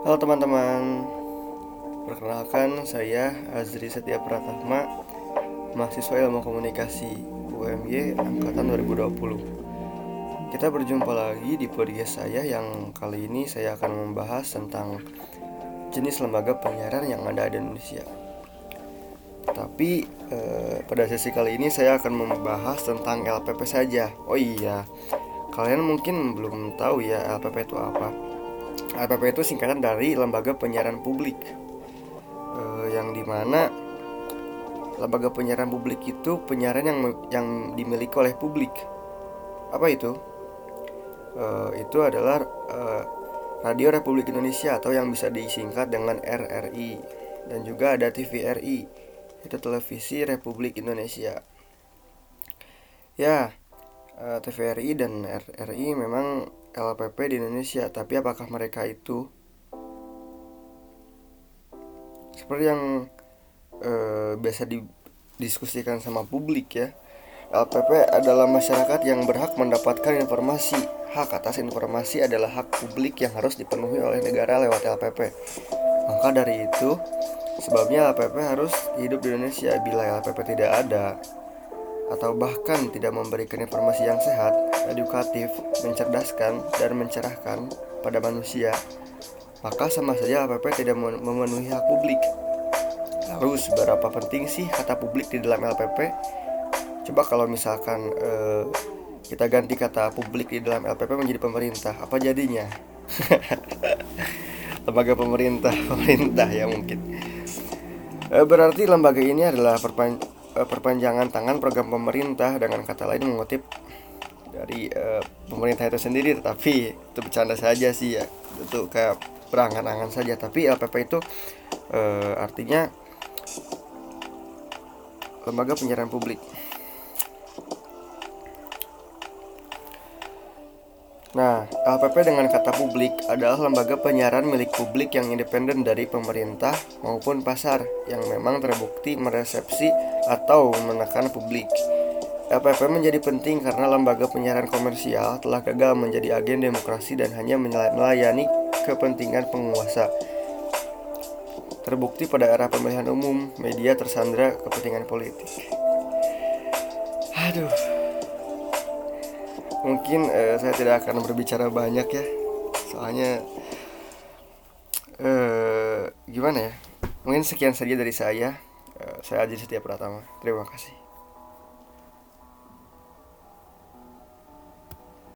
Halo teman-teman, perkenalkan saya Azri Setia Pratama, mahasiswa ilmu komunikasi UMY angkatan 2020. Kita berjumpa lagi di podcast saya yang kali ini saya akan membahas tentang jenis lembaga penyiaran yang ada di Indonesia. Tapi eh, pada sesi kali ini saya akan membahas tentang LPP saja. Oh iya, kalian mungkin belum tahu ya LPP itu apa. LPP itu singkatan dari Lembaga Penyiaran Publik. Uh, yang di mana lembaga penyiaran publik itu penyiaran yang yang dimiliki oleh publik. Apa itu? Uh, itu adalah uh, Radio Republik Indonesia atau yang bisa disingkat dengan RRI dan juga ada TVRI itu Televisi Republik Indonesia. Ya TVRI dan RRI memang LPP di Indonesia, tapi apakah mereka itu seperti yang eh, biasa didiskusikan sama publik ya? LPP adalah masyarakat yang berhak mendapatkan informasi. Hak atas informasi adalah hak publik yang harus dipenuhi oleh negara lewat LPP. Maka dari itu, sebabnya LPP harus hidup di Indonesia. Bila LPP tidak ada, atau bahkan tidak memberikan informasi yang sehat, edukatif, mencerdaskan, dan mencerahkan pada manusia, maka sama saja LPP tidak memenuhi hak publik. Lalu seberapa penting sih kata publik di dalam LPP? Coba kalau misalkan eh, kita ganti kata publik di dalam LPP menjadi pemerintah, apa jadinya? lembaga pemerintah, pemerintah ya mungkin. Eh, berarti lembaga ini adalah perpan perpanjangan tangan program pemerintah dengan kata lain mengutip dari uh, pemerintah itu sendiri. Tetapi itu bercanda saja sih ya. Itu kayak berangan-angan saja. Tapi LPP itu uh, artinya lembaga penyiaran publik LPP dengan kata publik adalah lembaga penyiaran milik publik yang independen dari pemerintah maupun pasar yang memang terbukti meresepsi atau menekan publik. LPP menjadi penting karena lembaga penyiaran komersial telah gagal menjadi agen demokrasi dan hanya melayani kepentingan penguasa. Terbukti pada era pemilihan umum, media tersandra kepentingan politik. Aduh mungkin uh, saya tidak akan berbicara banyak ya. Soalnya uh, gimana ya? Mungkin sekian saja dari saya. Uh, saya Aji Setia Pratama. Terima kasih